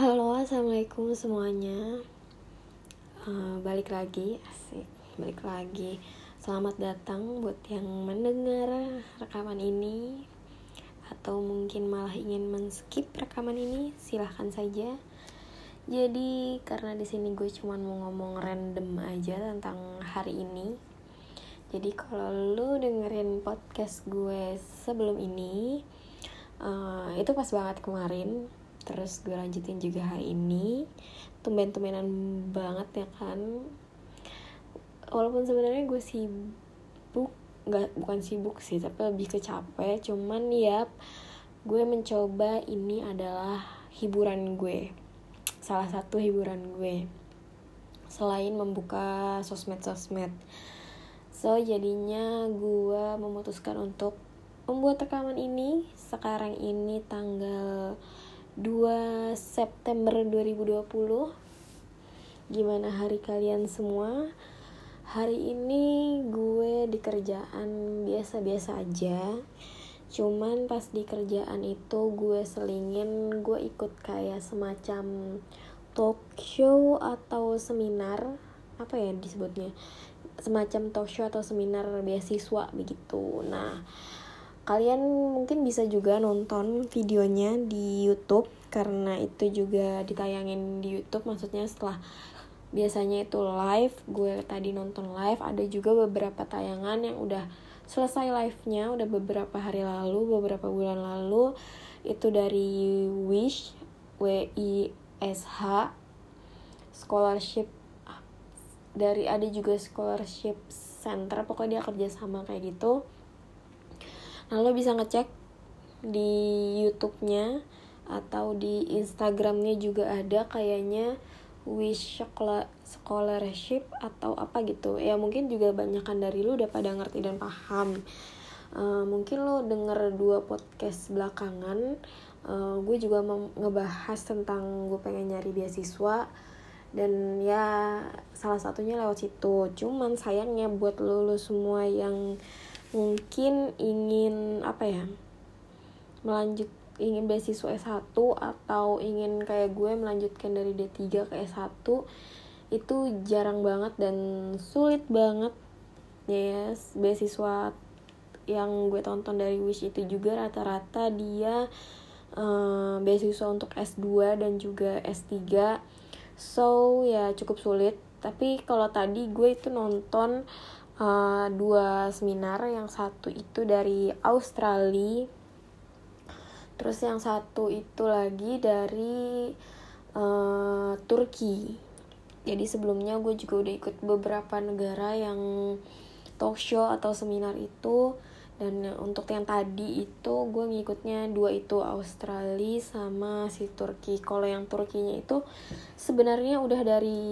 Halo, assalamualaikum semuanya. Uh, balik lagi, asik, balik lagi. Selamat datang buat yang mendengar rekaman ini, atau mungkin malah ingin men-skip rekaman ini, silahkan saja. Jadi karena di sini gue cuma mau ngomong random aja tentang hari ini. Jadi kalau lu dengerin podcast gue sebelum ini, uh, itu pas banget kemarin terus gue lanjutin juga hari ini. Tumben-tumbenan banget ya kan. Walaupun sebenarnya gue sibuk nggak bukan sibuk sih tapi lebih ke capek cuman ya gue mencoba ini adalah hiburan gue. Salah satu hiburan gue. Selain membuka sosmed-sosmed. So jadinya gue memutuskan untuk membuat rekaman ini. Sekarang ini tanggal 2 September 2020 Gimana hari kalian semua? Hari ini gue di kerjaan biasa-biasa aja Cuman pas di kerjaan itu gue selingin Gue ikut kayak semacam talk show atau seminar Apa ya disebutnya? Semacam talk show atau seminar beasiswa begitu Nah kalian mungkin bisa juga nonton videonya di YouTube karena itu juga ditayangin di YouTube maksudnya setelah biasanya itu live gue tadi nonton live ada juga beberapa tayangan yang udah selesai live-nya udah beberapa hari lalu beberapa bulan lalu. Itu dari Wish W I S H scholarship dari ada juga scholarship center pokoknya dia kerja sama kayak gitu Nah, lo bisa ngecek di YouTube-nya atau di Instagram-nya juga ada kayaknya wish scholarship atau apa gitu. Ya mungkin juga banyakkan dari lu udah pada ngerti dan paham. Uh, mungkin lo denger dua podcast belakangan. Uh, gue juga ngebahas tentang gue pengen nyari beasiswa dan ya salah satunya lewat situ. Cuman sayangnya buat lo, lo semua yang mungkin ingin apa ya melanjut ingin beasiswa S1 atau ingin kayak gue melanjutkan dari D3 ke S1 itu jarang banget dan sulit banget. Yes, beasiswa yang gue tonton dari Wish itu juga rata-rata dia uh, beasiswa untuk S2 dan juga S3 so ya cukup sulit. Tapi kalau tadi gue itu nonton uh, dua seminar yang satu itu dari Australia terus yang satu itu lagi dari uh, Turki. Jadi sebelumnya gue juga udah ikut beberapa negara yang talk show atau seminar itu dan untuk yang tadi itu gue ngikutnya dua itu Australia sama si Turki. Kalau yang Turkinya itu sebenarnya udah dari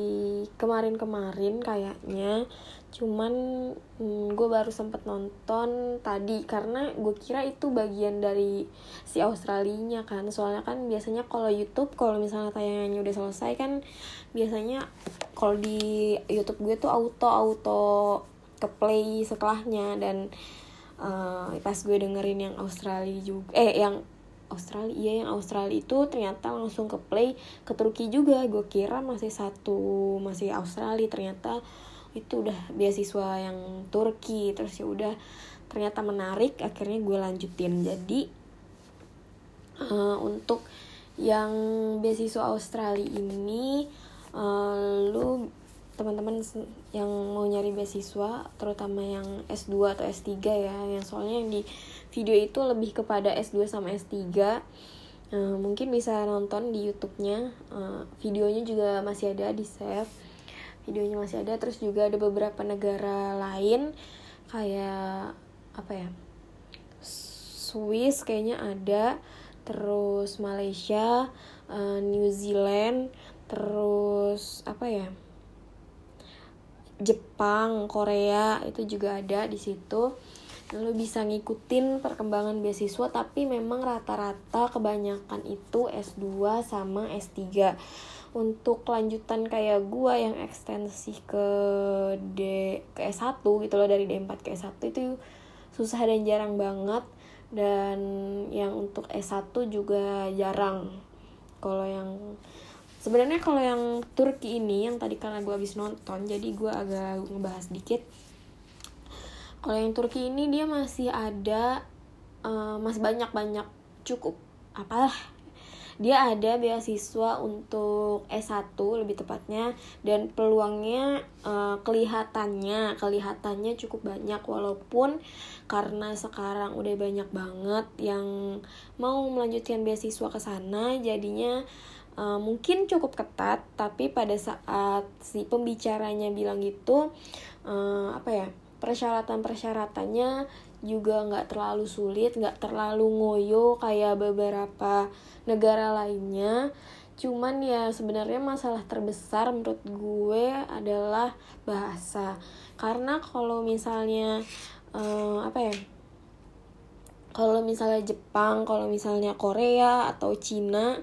kemarin-kemarin kayaknya. Cuman hmm, gue baru sempet nonton tadi karena gue kira itu bagian dari si Australinya kan. Soalnya kan biasanya kalau YouTube kalau misalnya tayangannya udah selesai kan biasanya kalau di YouTube gue tuh auto auto ke play setelahnya. Dan uh, pas gue dengerin yang Australia juga eh yang Australia iya yang Australia itu ternyata langsung ke play ke Turki juga. Gue kira masih satu masih Australia ternyata itu udah beasiswa yang Turki. Terus ya udah ternyata menarik akhirnya gue lanjutin. Jadi uh, untuk yang beasiswa Australia ini uh, lu teman-teman yang mau nyari beasiswa terutama yang S2 atau S3 ya yang soalnya yang di video itu lebih kepada S2 sama S3 uh, eh, mungkin bisa nonton di YouTube-nya. Uh, videonya juga masih ada di save. Videonya masih ada terus juga ada beberapa negara lain kayak apa ya Swiss kayaknya ada terus Malaysia uh, New Zealand terus apa ya Jepang, Korea itu juga ada di situ. Lo bisa ngikutin perkembangan beasiswa tapi memang rata-rata kebanyakan itu S2 sama S3. Untuk lanjutan kayak gua yang ekstensi ke D ke S1 gitu loh dari D4 ke S1 itu susah dan jarang banget dan yang untuk S1 juga jarang kalau yang sebenarnya kalau yang Turki ini yang tadi karena gue habis nonton jadi gue agak ngebahas dikit. Kalau yang Turki ini dia masih ada uh, masih banyak banyak cukup apalah. Dia ada beasiswa untuk S1 lebih tepatnya dan peluangnya uh, kelihatannya kelihatannya cukup banyak walaupun karena sekarang udah banyak banget yang mau melanjutkan beasiswa ke sana jadinya uh, mungkin cukup ketat tapi pada saat si pembicaranya bilang gitu uh, apa ya persyaratan persyaratannya juga nggak terlalu sulit nggak terlalu ngoyo kayak beberapa negara lainnya. Cuman ya sebenarnya masalah terbesar menurut gue adalah bahasa. Karena kalau misalnya uh, apa ya kalau misalnya Jepang kalau misalnya Korea atau Cina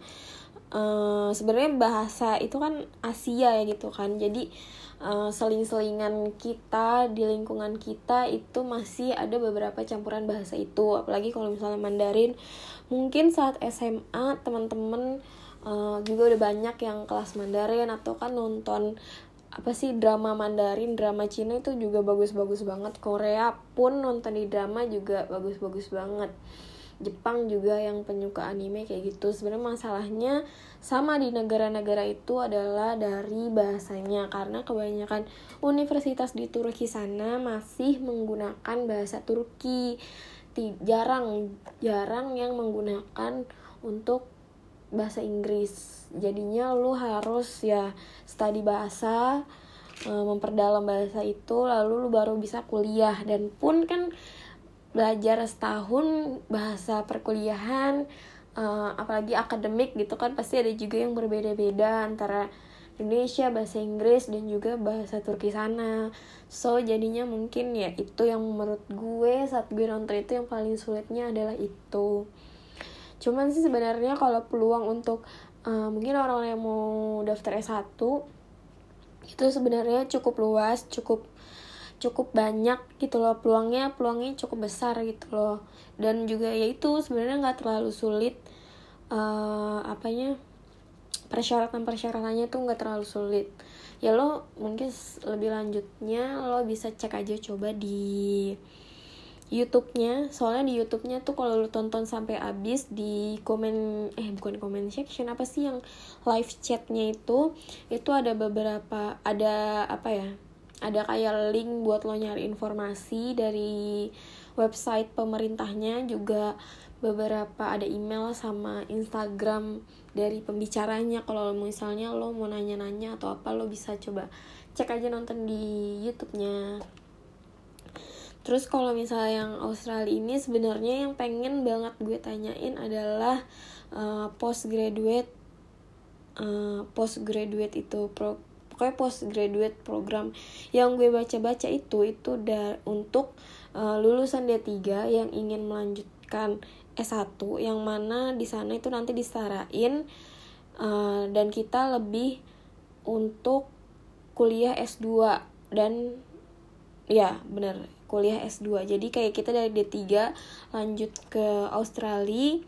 uh, sebenarnya bahasa itu kan Asia ya gitu kan. Jadi uh, seling-selingan kita di lingkungan kita itu masih ada beberapa campuran bahasa itu. Apalagi kalau misalnya Mandarin mungkin saat SMA teman-teman uh, juga udah banyak yang kelas Mandarin atau kan nonton apa sih drama Mandarin drama Cina itu juga bagus-bagus banget. Korea pun nonton di drama juga bagus-bagus banget Jepang juga yang penyuka anime kayak gitu. Sebenarnya masalahnya sama di negara-negara itu adalah dari bahasanya. Karena kebanyakan universitas di Turki sana masih menggunakan bahasa Turki. Jarang jarang yang menggunakan untuk bahasa Inggris. Jadinya lu harus ya studi bahasa e, memperdalam bahasa itu lalu lu baru bisa kuliah. Dan pun kan belajar setahun bahasa perkuliahan e, apalagi akademik gitu kan pasti ada juga yang berbeda-beda antara Indonesia, bahasa Inggris, dan juga bahasa Turki sana. So, jadinya mungkin ya itu yang menurut gue saat gue nonton itu yang paling sulitnya adalah itu. Cuman sih sebenarnya kalau peluang untuk uh, mungkin orang-orang yang mau daftar S1 itu sebenarnya cukup luas, cukup cukup banyak gitu loh. Peluangnya peluangnya cukup besar gitu loh. Dan juga ya itu sebenarnya nggak terlalu sulit uh, apanya persyaratan-persyaratannya tuh nggak terlalu sulit. Ya lo mungkin lebih lanjutnya lo bisa cek aja coba di YouTube-nya. Soalnya di YouTube-nya tuh kalau lo tonton sampai habis di komen eh bukan komen section apa sih yang live chatnya itu itu ada beberapa ada apa ya ada kayak link buat lo nyari informasi dari website pemerintahnya juga beberapa ada email sama Instagram dari pembicaranya. Kalau misalnya lo mau nanya-nanya atau apa lo bisa coba cek aja nonton di YouTube-nya. Terus kalau misalnya yang Australia ini sebenarnya yang pengen banget gue tanyain adalah uh, postgraduate uh, postgraduate itu pro pokoknya postgraduate program yang gue baca-baca itu itu da untuk uh, lulusan D3 yang ingin melanjutkan S1 yang mana di sana itu nanti disetarain uh, dan kita lebih untuk kuliah S2 dan ya bener kuliah S2 jadi kayak kita dari D3 lanjut ke Australia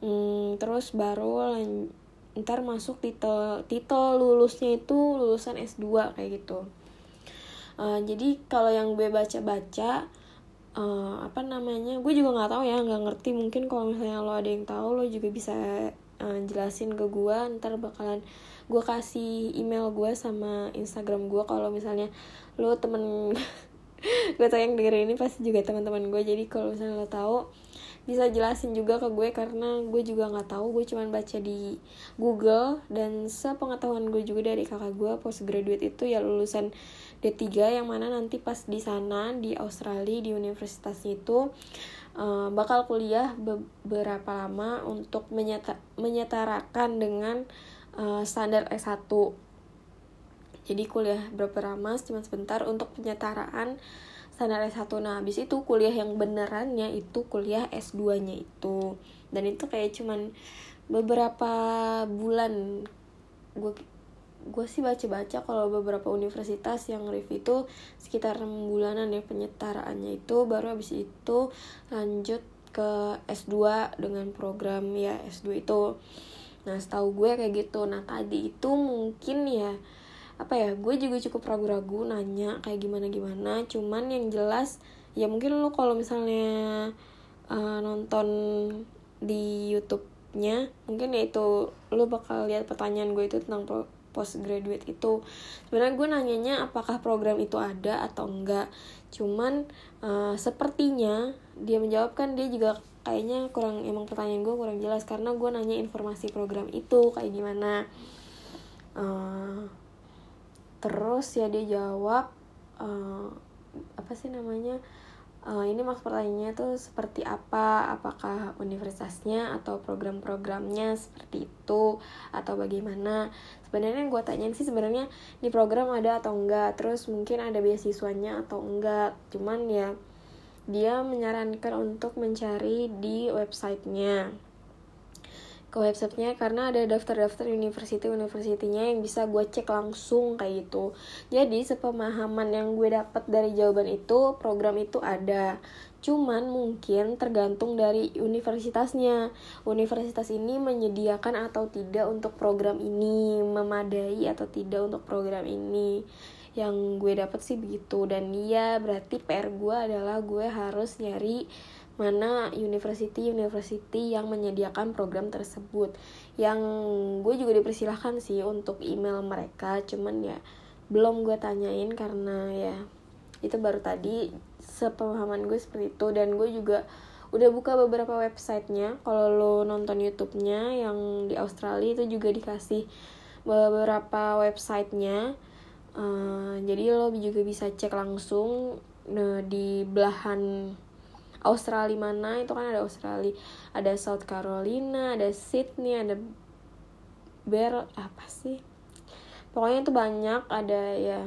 hmm, terus baru lan ntar masuk titel titel lulusnya itu lulusan S2 kayak gitu. Uh, jadi kalau yang gue baca-baca uh, apa namanya gue juga nggak tahu ya nggak ngerti. Mungkin kalau misalnya lo ada yang tahu lo juga bisa uh, jelasin ke gue. Ntar bakalan gue kasih email gue sama instagram gue. Kalau misalnya lo temen gue tau yang denger ini pasti juga teman-teman gue. Jadi kalau misalnya lo tahu bisa jelasin juga ke gue karena gue juga nggak tahu. Gue cuman baca di Google dan sepengetahuan gue juga dari kakak gue postgraduate itu ya lulusan D3 yang mana nanti pas di sana di Australia di universitasnya itu uh, bakal kuliah beberapa lama untuk menyata menyetarakan dengan uh, standar S1 jadi kuliah berapa lama cuma sebentar untuk penyetaraan standar S1 nah habis itu kuliah yang benerannya itu kuliah S2 nya itu. Dan itu kayak cuman beberapa bulan. Gue gue sih baca-baca kalau beberapa universitas yang review itu sekitar 6 bulanan ya penyetaraannya itu. Baru habis itu lanjut ke S2 dengan program ya S2 itu. Nah setahu gue kayak gitu. Nah tadi itu mungkin ya apa ya gue juga cukup ragu-ragu nanya kayak gimana gimana cuman yang jelas ya mungkin lo kalau misalnya uh, nonton di YouTube-nya mungkin ya itu lo bakal lihat pertanyaan gue itu tentang postgraduate itu. Sebenarnya gue nanyanya apakah program itu ada atau enggak. Cuman uh, sepertinya dia menjawab kan dia juga kayaknya kurang emang pertanyaan gue kurang jelas karena gue nanya informasi program itu kayak gimana. Uh, terus ya dia jawab uh, apa sih namanya uh, ini maksud pertanyaannya tuh seperti apa? Apakah universitasnya atau program-programnya seperti itu? Atau bagaimana? Sebenarnya yang gue tanyain sih sebenarnya di program ada atau enggak? Terus mungkin ada beasiswanya atau enggak? Cuman ya dia menyarankan untuk mencari di websitenya ke websitenya karena ada daftar-daftar university-universitinya yang bisa gue cek langsung kayak gitu. Jadi sepemahaman yang gue dapat dari jawaban itu program itu ada. Cuman mungkin tergantung dari universitasnya. Universitas ini menyediakan atau tidak untuk program ini memadai atau tidak untuk program ini. Yang gue dapat sih begitu. Dan iya berarti PR gue adalah gue harus nyari mana university university yang menyediakan program tersebut. Yang gue juga dipersilahkan sih untuk email mereka cuman ya belum gue tanyain karena ya itu baru tadi sepemahaman gue seperti itu. Dan gue juga udah buka beberapa websitenya. Kalau lo nonton YouTube-nya yang di Australia itu juga dikasih beberapa websitenya. Uh, jadi lo juga bisa cek langsung nah, di belahan Australia mana? Itu kan ada Australia. Ada South Carolina ada Sydney ada Bear apa sih? Pokoknya itu banyak ada ya.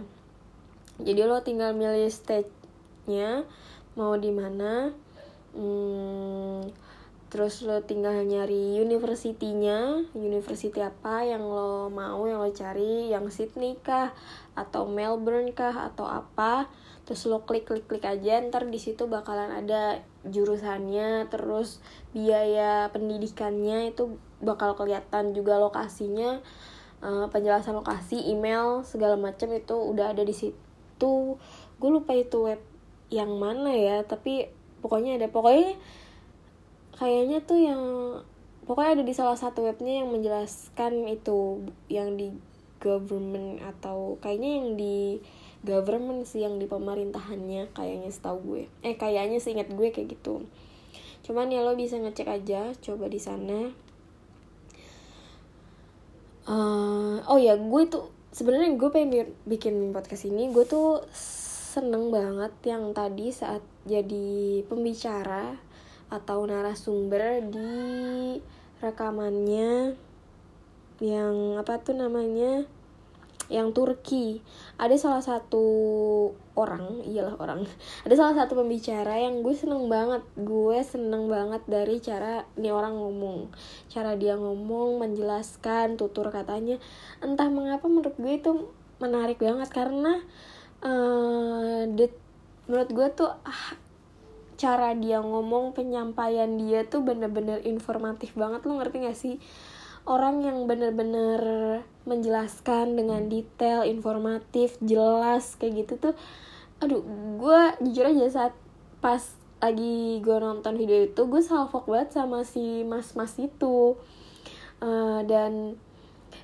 Jadi lo tinggal milih stage-nya mau di mana hmm, terus lo tinggal nyari university-nya university apa yang lo mau yang lo cari yang Sydney kah atau Melbourne kah atau apa. Terus lo klik klik klik aja ntar di situ bakalan ada jurusannya. Terus biaya pendidikannya itu bakal kelihatan juga lokasinya uh, penjelasan lokasi email segala macam itu udah ada di situ. Gue lupa itu web yang mana ya tapi pokoknya ada. Pokoknya kayaknya tuh yang pokoknya ada di salah satu webnya yang menjelaskan itu yang di government atau kayaknya yang di government sih yang di pemerintahannya kayaknya setahu gue. Eh kayaknya seingat gue kayak gitu. Cuman ya lo bisa ngecek aja coba di sana. Uh, oh ya gue tuh sebenarnya gue pengen bikin podcast ini gue tuh seneng banget yang tadi saat jadi pembicara atau narasumber di rekamannya yang apa tuh namanya yang Turki. Ada salah satu orang iyalah orang. Ada salah satu pembicara yang gue seneng banget. Gue seneng banget dari cara ini orang ngomong. Cara dia ngomong menjelaskan tutur katanya. Entah mengapa menurut gue itu menarik banget karena uh, menurut gue tuh ah, cara dia ngomong penyampaian dia tuh bener-bener informatif banget. Lo ngerti gak sih? Orang yang bener-bener menjelaskan dengan detail, informatif, jelas kayak gitu tuh aduh gue jujur aja saat pas lagi gue nonton video itu gue salfok banget sama si mas-mas itu. Uh, dan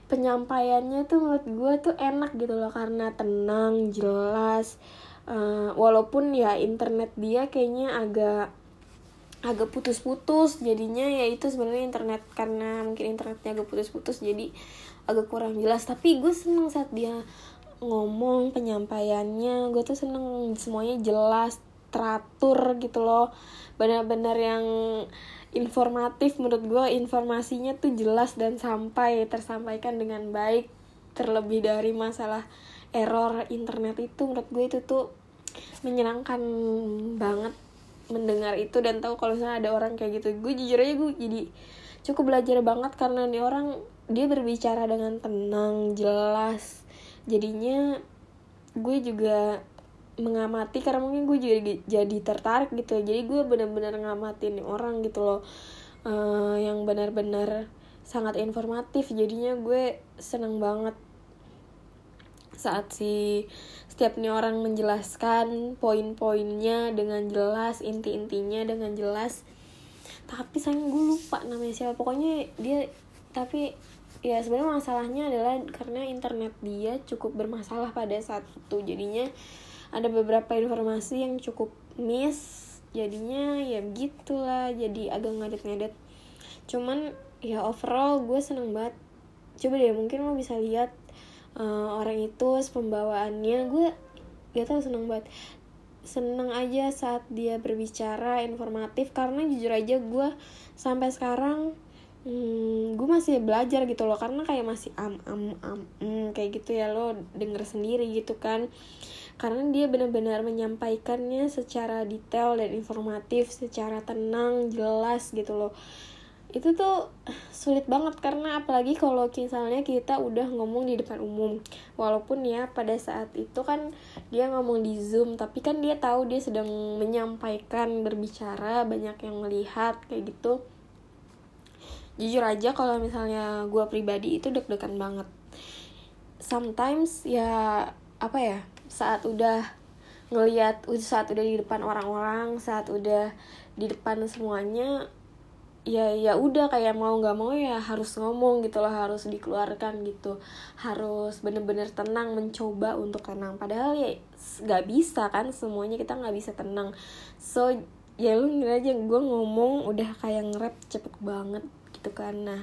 penyampaiannya tuh menurut gue tuh enak gitu loh karena tenang jelas uh, walaupun ya internet dia kayaknya agak agak putus-putus jadinya ya itu sebenarnya internet karena mungkin internetnya agak putus-putus jadi agak kurang jelas. Tapi gue seneng saat dia ngomong penyampaiannya gue tuh seneng semuanya jelas teratur gitu loh. Benar-benar yang informatif menurut gue informasinya tuh jelas dan sampai tersampaikan dengan baik terlebih dari masalah error internet itu menurut gue itu tuh menyenangkan banget mendengar itu dan tahu kalau misalnya ada orang kayak gitu. Gue jujur aja gue jadi cukup belajar banget karena nih orang dia berbicara dengan tenang jelas. Jadinya gue juga mengamati karena mungkin gue juga jadi tertarik gitu. Jadi gue benar-benar ngamatin orang gitu loh. Uh, yang benar-benar sangat informatif. Jadinya gue seneng banget saat si setiap nih orang menjelaskan poin-poinnya dengan jelas inti-intinya dengan jelas. Tapi sayang gue lupa namanya siapa. Pokoknya dia tapi ya sebenarnya masalahnya adalah karena internet dia cukup bermasalah pada saat itu. Jadinya ada beberapa informasi yang cukup miss. Jadinya ya begitulah jadi agak ngadet-ngadet. Cuman ya overall gue seneng banget. Coba deh mungkin lo bisa lihat uh, orang itu pembawaannya gue gak tau seneng banget. Seneng aja saat dia berbicara informatif karena jujur aja gue sampai sekarang hmm, gue masih belajar gitu loh. Karena kayak masih am am am hmm, kayak gitu ya lo denger sendiri gitu kan. Karena dia benar-benar menyampaikannya secara detail dan informatif secara tenang jelas gitu loh itu tuh sulit banget karena apalagi kalau misalnya kita udah ngomong di depan umum. Walaupun ya pada saat itu kan dia ngomong di zoom tapi kan dia tahu dia sedang menyampaikan berbicara banyak yang melihat kayak gitu. Jujur aja kalau misalnya gue pribadi itu deg-degan banget. Sometimes ya apa ya saat udah ngelihat saat udah di depan orang-orang saat udah di depan semuanya ya ya udah kayak mau nggak mau ya harus ngomong gitu loh harus dikeluarkan gitu. Harus bener-bener tenang mencoba untuk tenang. Padahal ya nggak bisa kan semuanya kita nggak bisa tenang. So ya lu ngira aja gue ngomong udah kayak nge-rap cepet banget gitu kan. Nah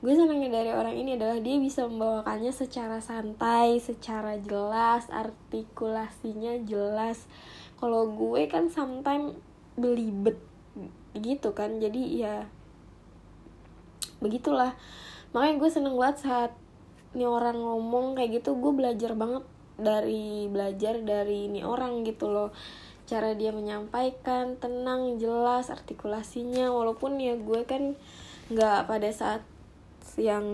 gue senangnya dari orang ini adalah dia bisa membawakannya secara santai secara jelas artikulasinya jelas. Kalau gue kan sometimes belibet gitu kan. Jadi ya begitulah. Makanya gue seneng banget saat ini orang ngomong kayak gitu. Gue belajar banget dari belajar dari ini orang gitu loh. Cara dia menyampaikan tenang jelas artikulasinya. Walaupun ya gue kan nggak pada saat yang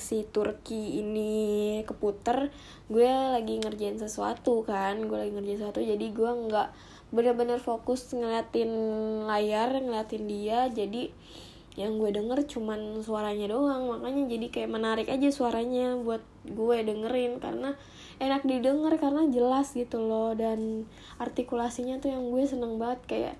si Turki ini keputer gue lagi ngerjain sesuatu kan. Gue lagi ngerjain sesuatu jadi gue nggak bener-bener fokus ngeliatin layar ngeliatin dia. Jadi yang gue denger cuman suaranya doang. Makanya jadi kayak menarik aja suaranya buat gue dengerin. Karena enak didengar karena jelas gitu loh. Dan artikulasinya tuh yang gue seneng banget. Kayak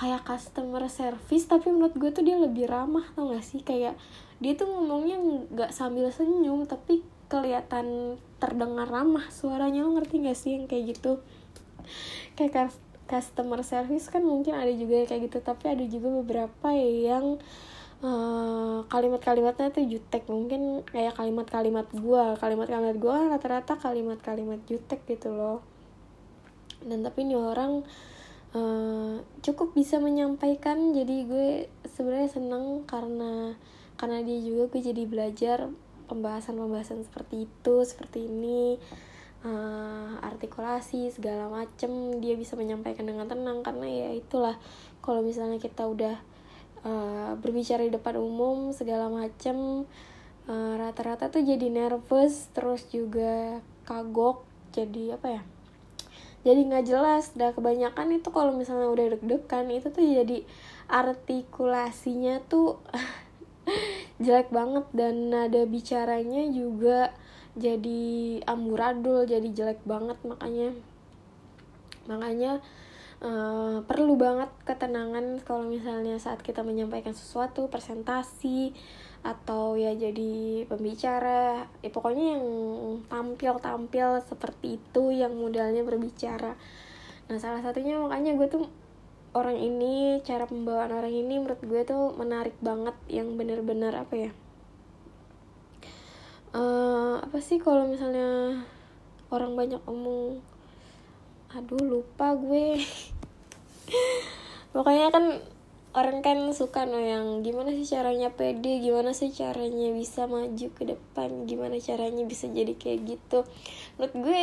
kayak customer service. Tapi menurut gue tuh dia lebih ramah tau gak sih? Kayak dia tuh ngomongnya nggak sambil senyum tapi kelihatan terdengar ramah suaranya. Lo ngerti gak sih yang kayak gitu? Kayak customer service kan mungkin ada juga kayak gitu. Tapi ada juga beberapa yang uh, kalimat-kalimatnya tuh jutek. Mungkin kayak kalimat-kalimat gua. Kalimat-kalimat gua rata-rata kalimat-kalimat jutek gitu loh. Dan tapi ini orang uh, cukup bisa menyampaikan. Jadi gue sebenarnya seneng karena karena dia juga gue jadi belajar pembahasan-pembahasan seperti itu seperti ini uh, artikulasi segala macem dia bisa menyampaikan dengan tenang. Karena ya itulah kalau misalnya kita udah uh, berbicara di depan umum segala macem uh, rata-rata tuh jadi nervous terus juga kagok jadi apa ya jadi nggak jelas. Dah kebanyakan itu kalau misalnya udah deg-degan itu tuh jadi artikulasinya tuh jelek banget. Dan nada bicaranya juga jadi amburadul jadi jelek banget makanya. Makanya uh, perlu banget ketenangan kalau misalnya saat kita menyampaikan sesuatu presentasi atau ya jadi pembicara. Ya pokoknya yang tampil-tampil seperti itu yang modalnya berbicara. Nah salah satunya makanya gue tuh orang ini cara pembawaan orang ini menurut gue tuh menarik banget yang bener-bener apa ya uh, apa sih kalau misalnya orang banyak omong aduh lupa gue. Pokoknya kan orang kan suka no yang gimana sih caranya pede gimana sih caranya bisa maju ke depan gimana caranya bisa jadi kayak gitu. Menurut gue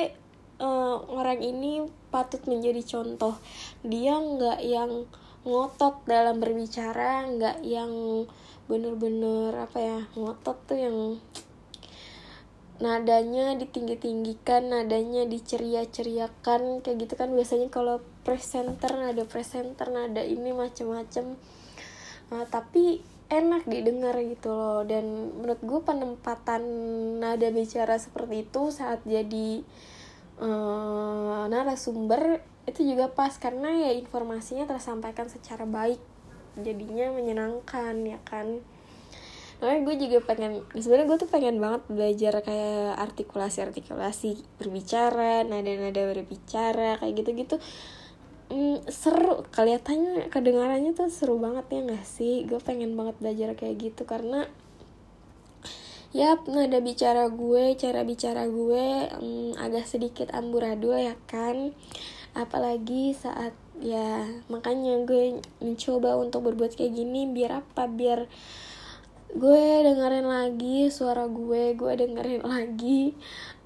uh, orang ini patut menjadi contoh. Dia nggak yang ngotot dalam berbicara nggak yang bener-bener apa ya ngotot tuh yang nadanya ditinggi-tinggikan, nadanya diceria-ceriakan kayak gitu kan. Biasanya kalau presenter nada presenter nada ini macem-macem. Nah, tapi enak didengar gitu loh. Dan menurut gue penempatan nada bicara seperti itu saat jadi uh, narasumber itu juga pas karena ya informasinya tersampaikan secara baik. Jadinya menyenangkan ya kan Makanya gue juga pengen sebenarnya gue tuh pengen banget belajar kayak artikulasi artikulasi berbicara nada nada berbicara kayak gitu gitu mm, seru kelihatannya kedengarannya tuh seru banget ya gak sih? Gue pengen banget belajar kayak gitu karena ya nada bicara gue cara bicara gue mm, agak sedikit amburadul ya kan? Apalagi saat ya makanya gue mencoba untuk berbuat kayak gini biar apa? Biar gue dengerin lagi suara gue gue dengerin lagi.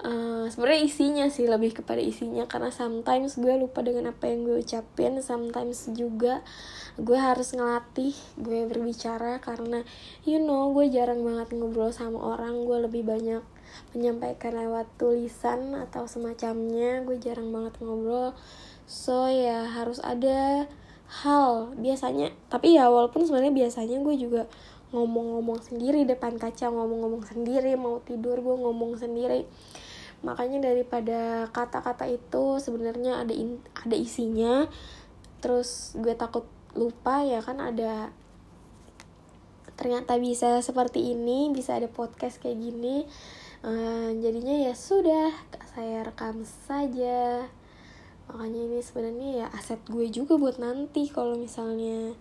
Uh, sebenarnya isinya sih lebih kepada isinya. Karena sometimes gue lupa dengan apa yang gue ucapin sometimes juga gue harus ngelatih gue berbicara. Karena you know gue jarang banget ngobrol sama orang. Gue lebih banyak menyampaikan lewat tulisan atau semacamnya. Gue jarang banget ngobrol. So ya harus ada hal. Biasanya tapi ya walaupun sebenarnya biasanya gue juga ngomong-ngomong sendiri depan kaca ngomong-ngomong sendiri mau tidur gue ngomong sendiri. Makanya daripada kata-kata itu sebenarnya ada in, ada isinya terus gue takut lupa ya kan ada ternyata bisa seperti ini bisa ada podcast kayak gini uh, jadinya ya sudah saya rekam saja. Makanya ini sebenarnya ya aset gue juga buat nanti kalau misalnya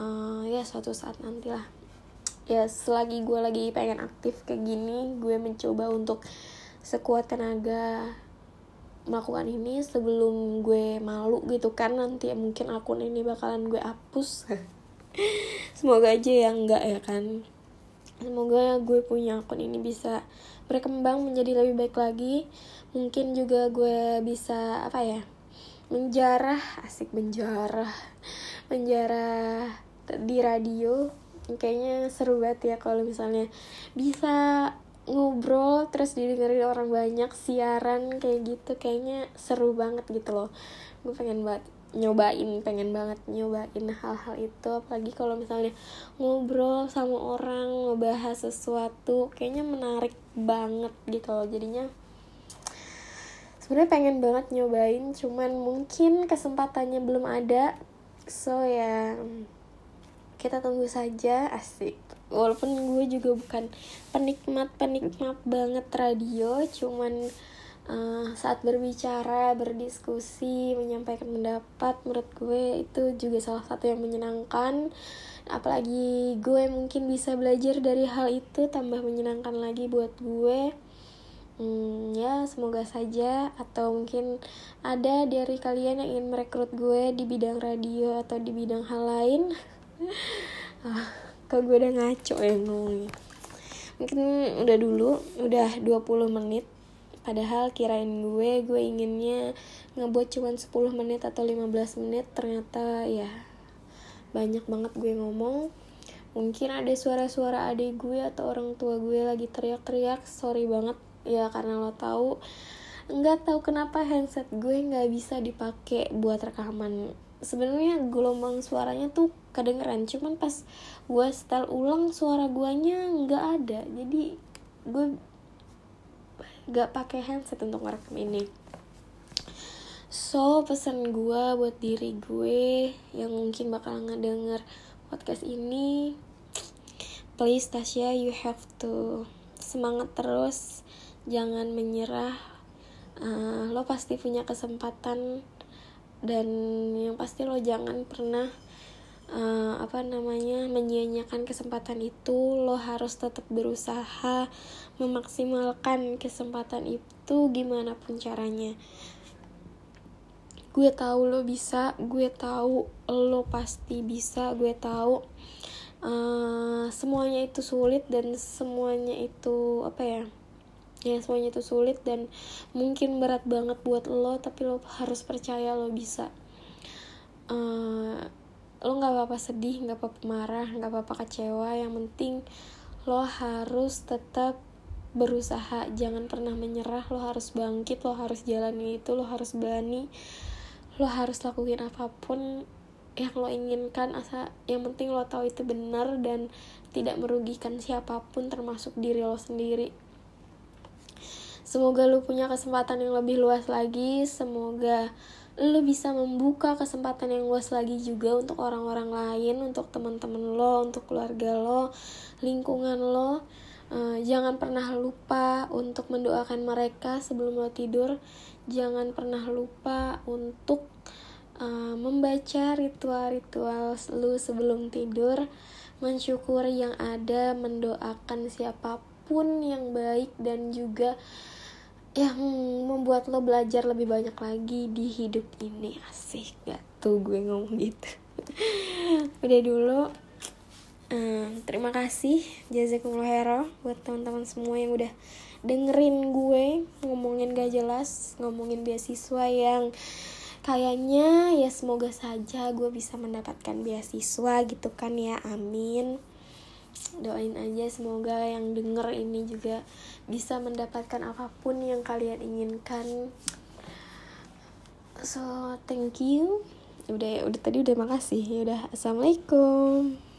uh, ya suatu saat nanti lah ya selagi gue lagi pengen aktif kayak gini gue mencoba untuk sekuat tenaga melakukan ini sebelum gue malu gitu kan. Nanti mungkin akun ini bakalan gue hapus. Semoga aja ya enggak ya kan. Semoga gue punya akun ini bisa berkembang menjadi lebih baik lagi. Mungkin juga gue bisa apa ya menjarah asik menjarah menjarah di radio kayaknya seru banget ya kalau misalnya bisa ngobrol terus didengerin orang banyak siaran kayak gitu kayaknya seru banget gitu loh. Gue pengen banget nyobain pengen banget nyobain hal-hal itu apalagi kalau misalnya ngobrol sama orang ngebahas sesuatu kayaknya menarik banget gitu loh. Jadinya sebenarnya pengen banget nyobain cuman mungkin kesempatannya belum ada. So ya kita tunggu saja asik. Walaupun gue juga bukan penikmat penikmat banget radio cuman uh, saat berbicara berdiskusi menyampaikan pendapat menurut gue itu juga salah satu yang menyenangkan. Apalagi gue mungkin bisa belajar dari hal itu tambah menyenangkan lagi buat gue. Hmm, ya semoga saja. Atau mungkin ada dari kalian yang ingin merekrut gue di bidang radio atau di bidang hal lain ah, kalau gue udah ngaco ya ngomongnya? Mungkin udah dulu udah 20 menit. Padahal kirain gue gue inginnya ngebuat cuman 10 menit atau 15 menit. Ternyata ya banyak banget gue ngomong. Mungkin ada suara-suara adik gue atau orang tua gue lagi teriak-teriak. Sorry banget ya karena lo tahu. Nggak tahu kenapa handset gue nggak bisa dipakai buat rekaman. Sebenarnya gelombang suaranya tuh kedengeran. Cuman pas gue setel ulang suara guanya nggak ada. Jadi gue gak pakai handset untuk ngerekam ini. So pesan gue buat diri gue yang mungkin bakal ngedenger podcast ini please Tasya you have to semangat terus. Jangan menyerah. Uh, lo pasti punya kesempatan dan yang pasti lo jangan pernah uh, apa namanya menyia-nyiakan kesempatan itu lo harus tetap berusaha memaksimalkan kesempatan itu gimana pun caranya. Gue tahu lo bisa gue tahu lo pasti bisa gue tahu uh, semuanya itu sulit dan semuanya itu apa ya ya semuanya itu sulit dan mungkin berat banget buat lo tapi lo harus percaya lo bisa. Uh, lo nggak apa-apa sedih nggak apa-apa marah nggak apa-apa kecewa. Yang penting lo harus tetap berusaha. Jangan pernah menyerah. Lo harus bangkit lo harus jalani itu lo harus berani lo harus lakuin apa pun yang lo inginkan. Asa yang penting lo tahu itu benar dan tidak merugikan siapa pun termasuk diri lo sendiri. Semoga lo punya kesempatan yang lebih luas lagi. Semoga lo bisa membuka kesempatan yang luas lagi juga untuk orang-orang lain untuk teman-teman lo untuk keluarga lo lingkungan lo. Uh, jangan pernah lupa untuk mendoakan mereka sebelum lo tidur. Jangan pernah lupa untuk uh, membaca ritual-ritual lu sebelum tidur, mensyukuri yang ada, mendoakan siapa pun yang baik dan juga yang membuat lo belajar lebih banyak lagi di hidup ini. Asik gak tuh gue ngomong gitu? Udah dulu um, terima kasih jazakumullah khairan buat teman-teman semua yang udah dengerin gue ngomongin gak jelas ngomongin beasiswa yang kayaknya ya semoga saja gue bisa mendapatkan beasiswa gitu kan ya amin. Doain aja semoga yang denger ini juga bisa mendapatkan apa pun yang kalian inginkan. So thank you. Udah udah tadi udah makasih. Ya udah assalamualaikum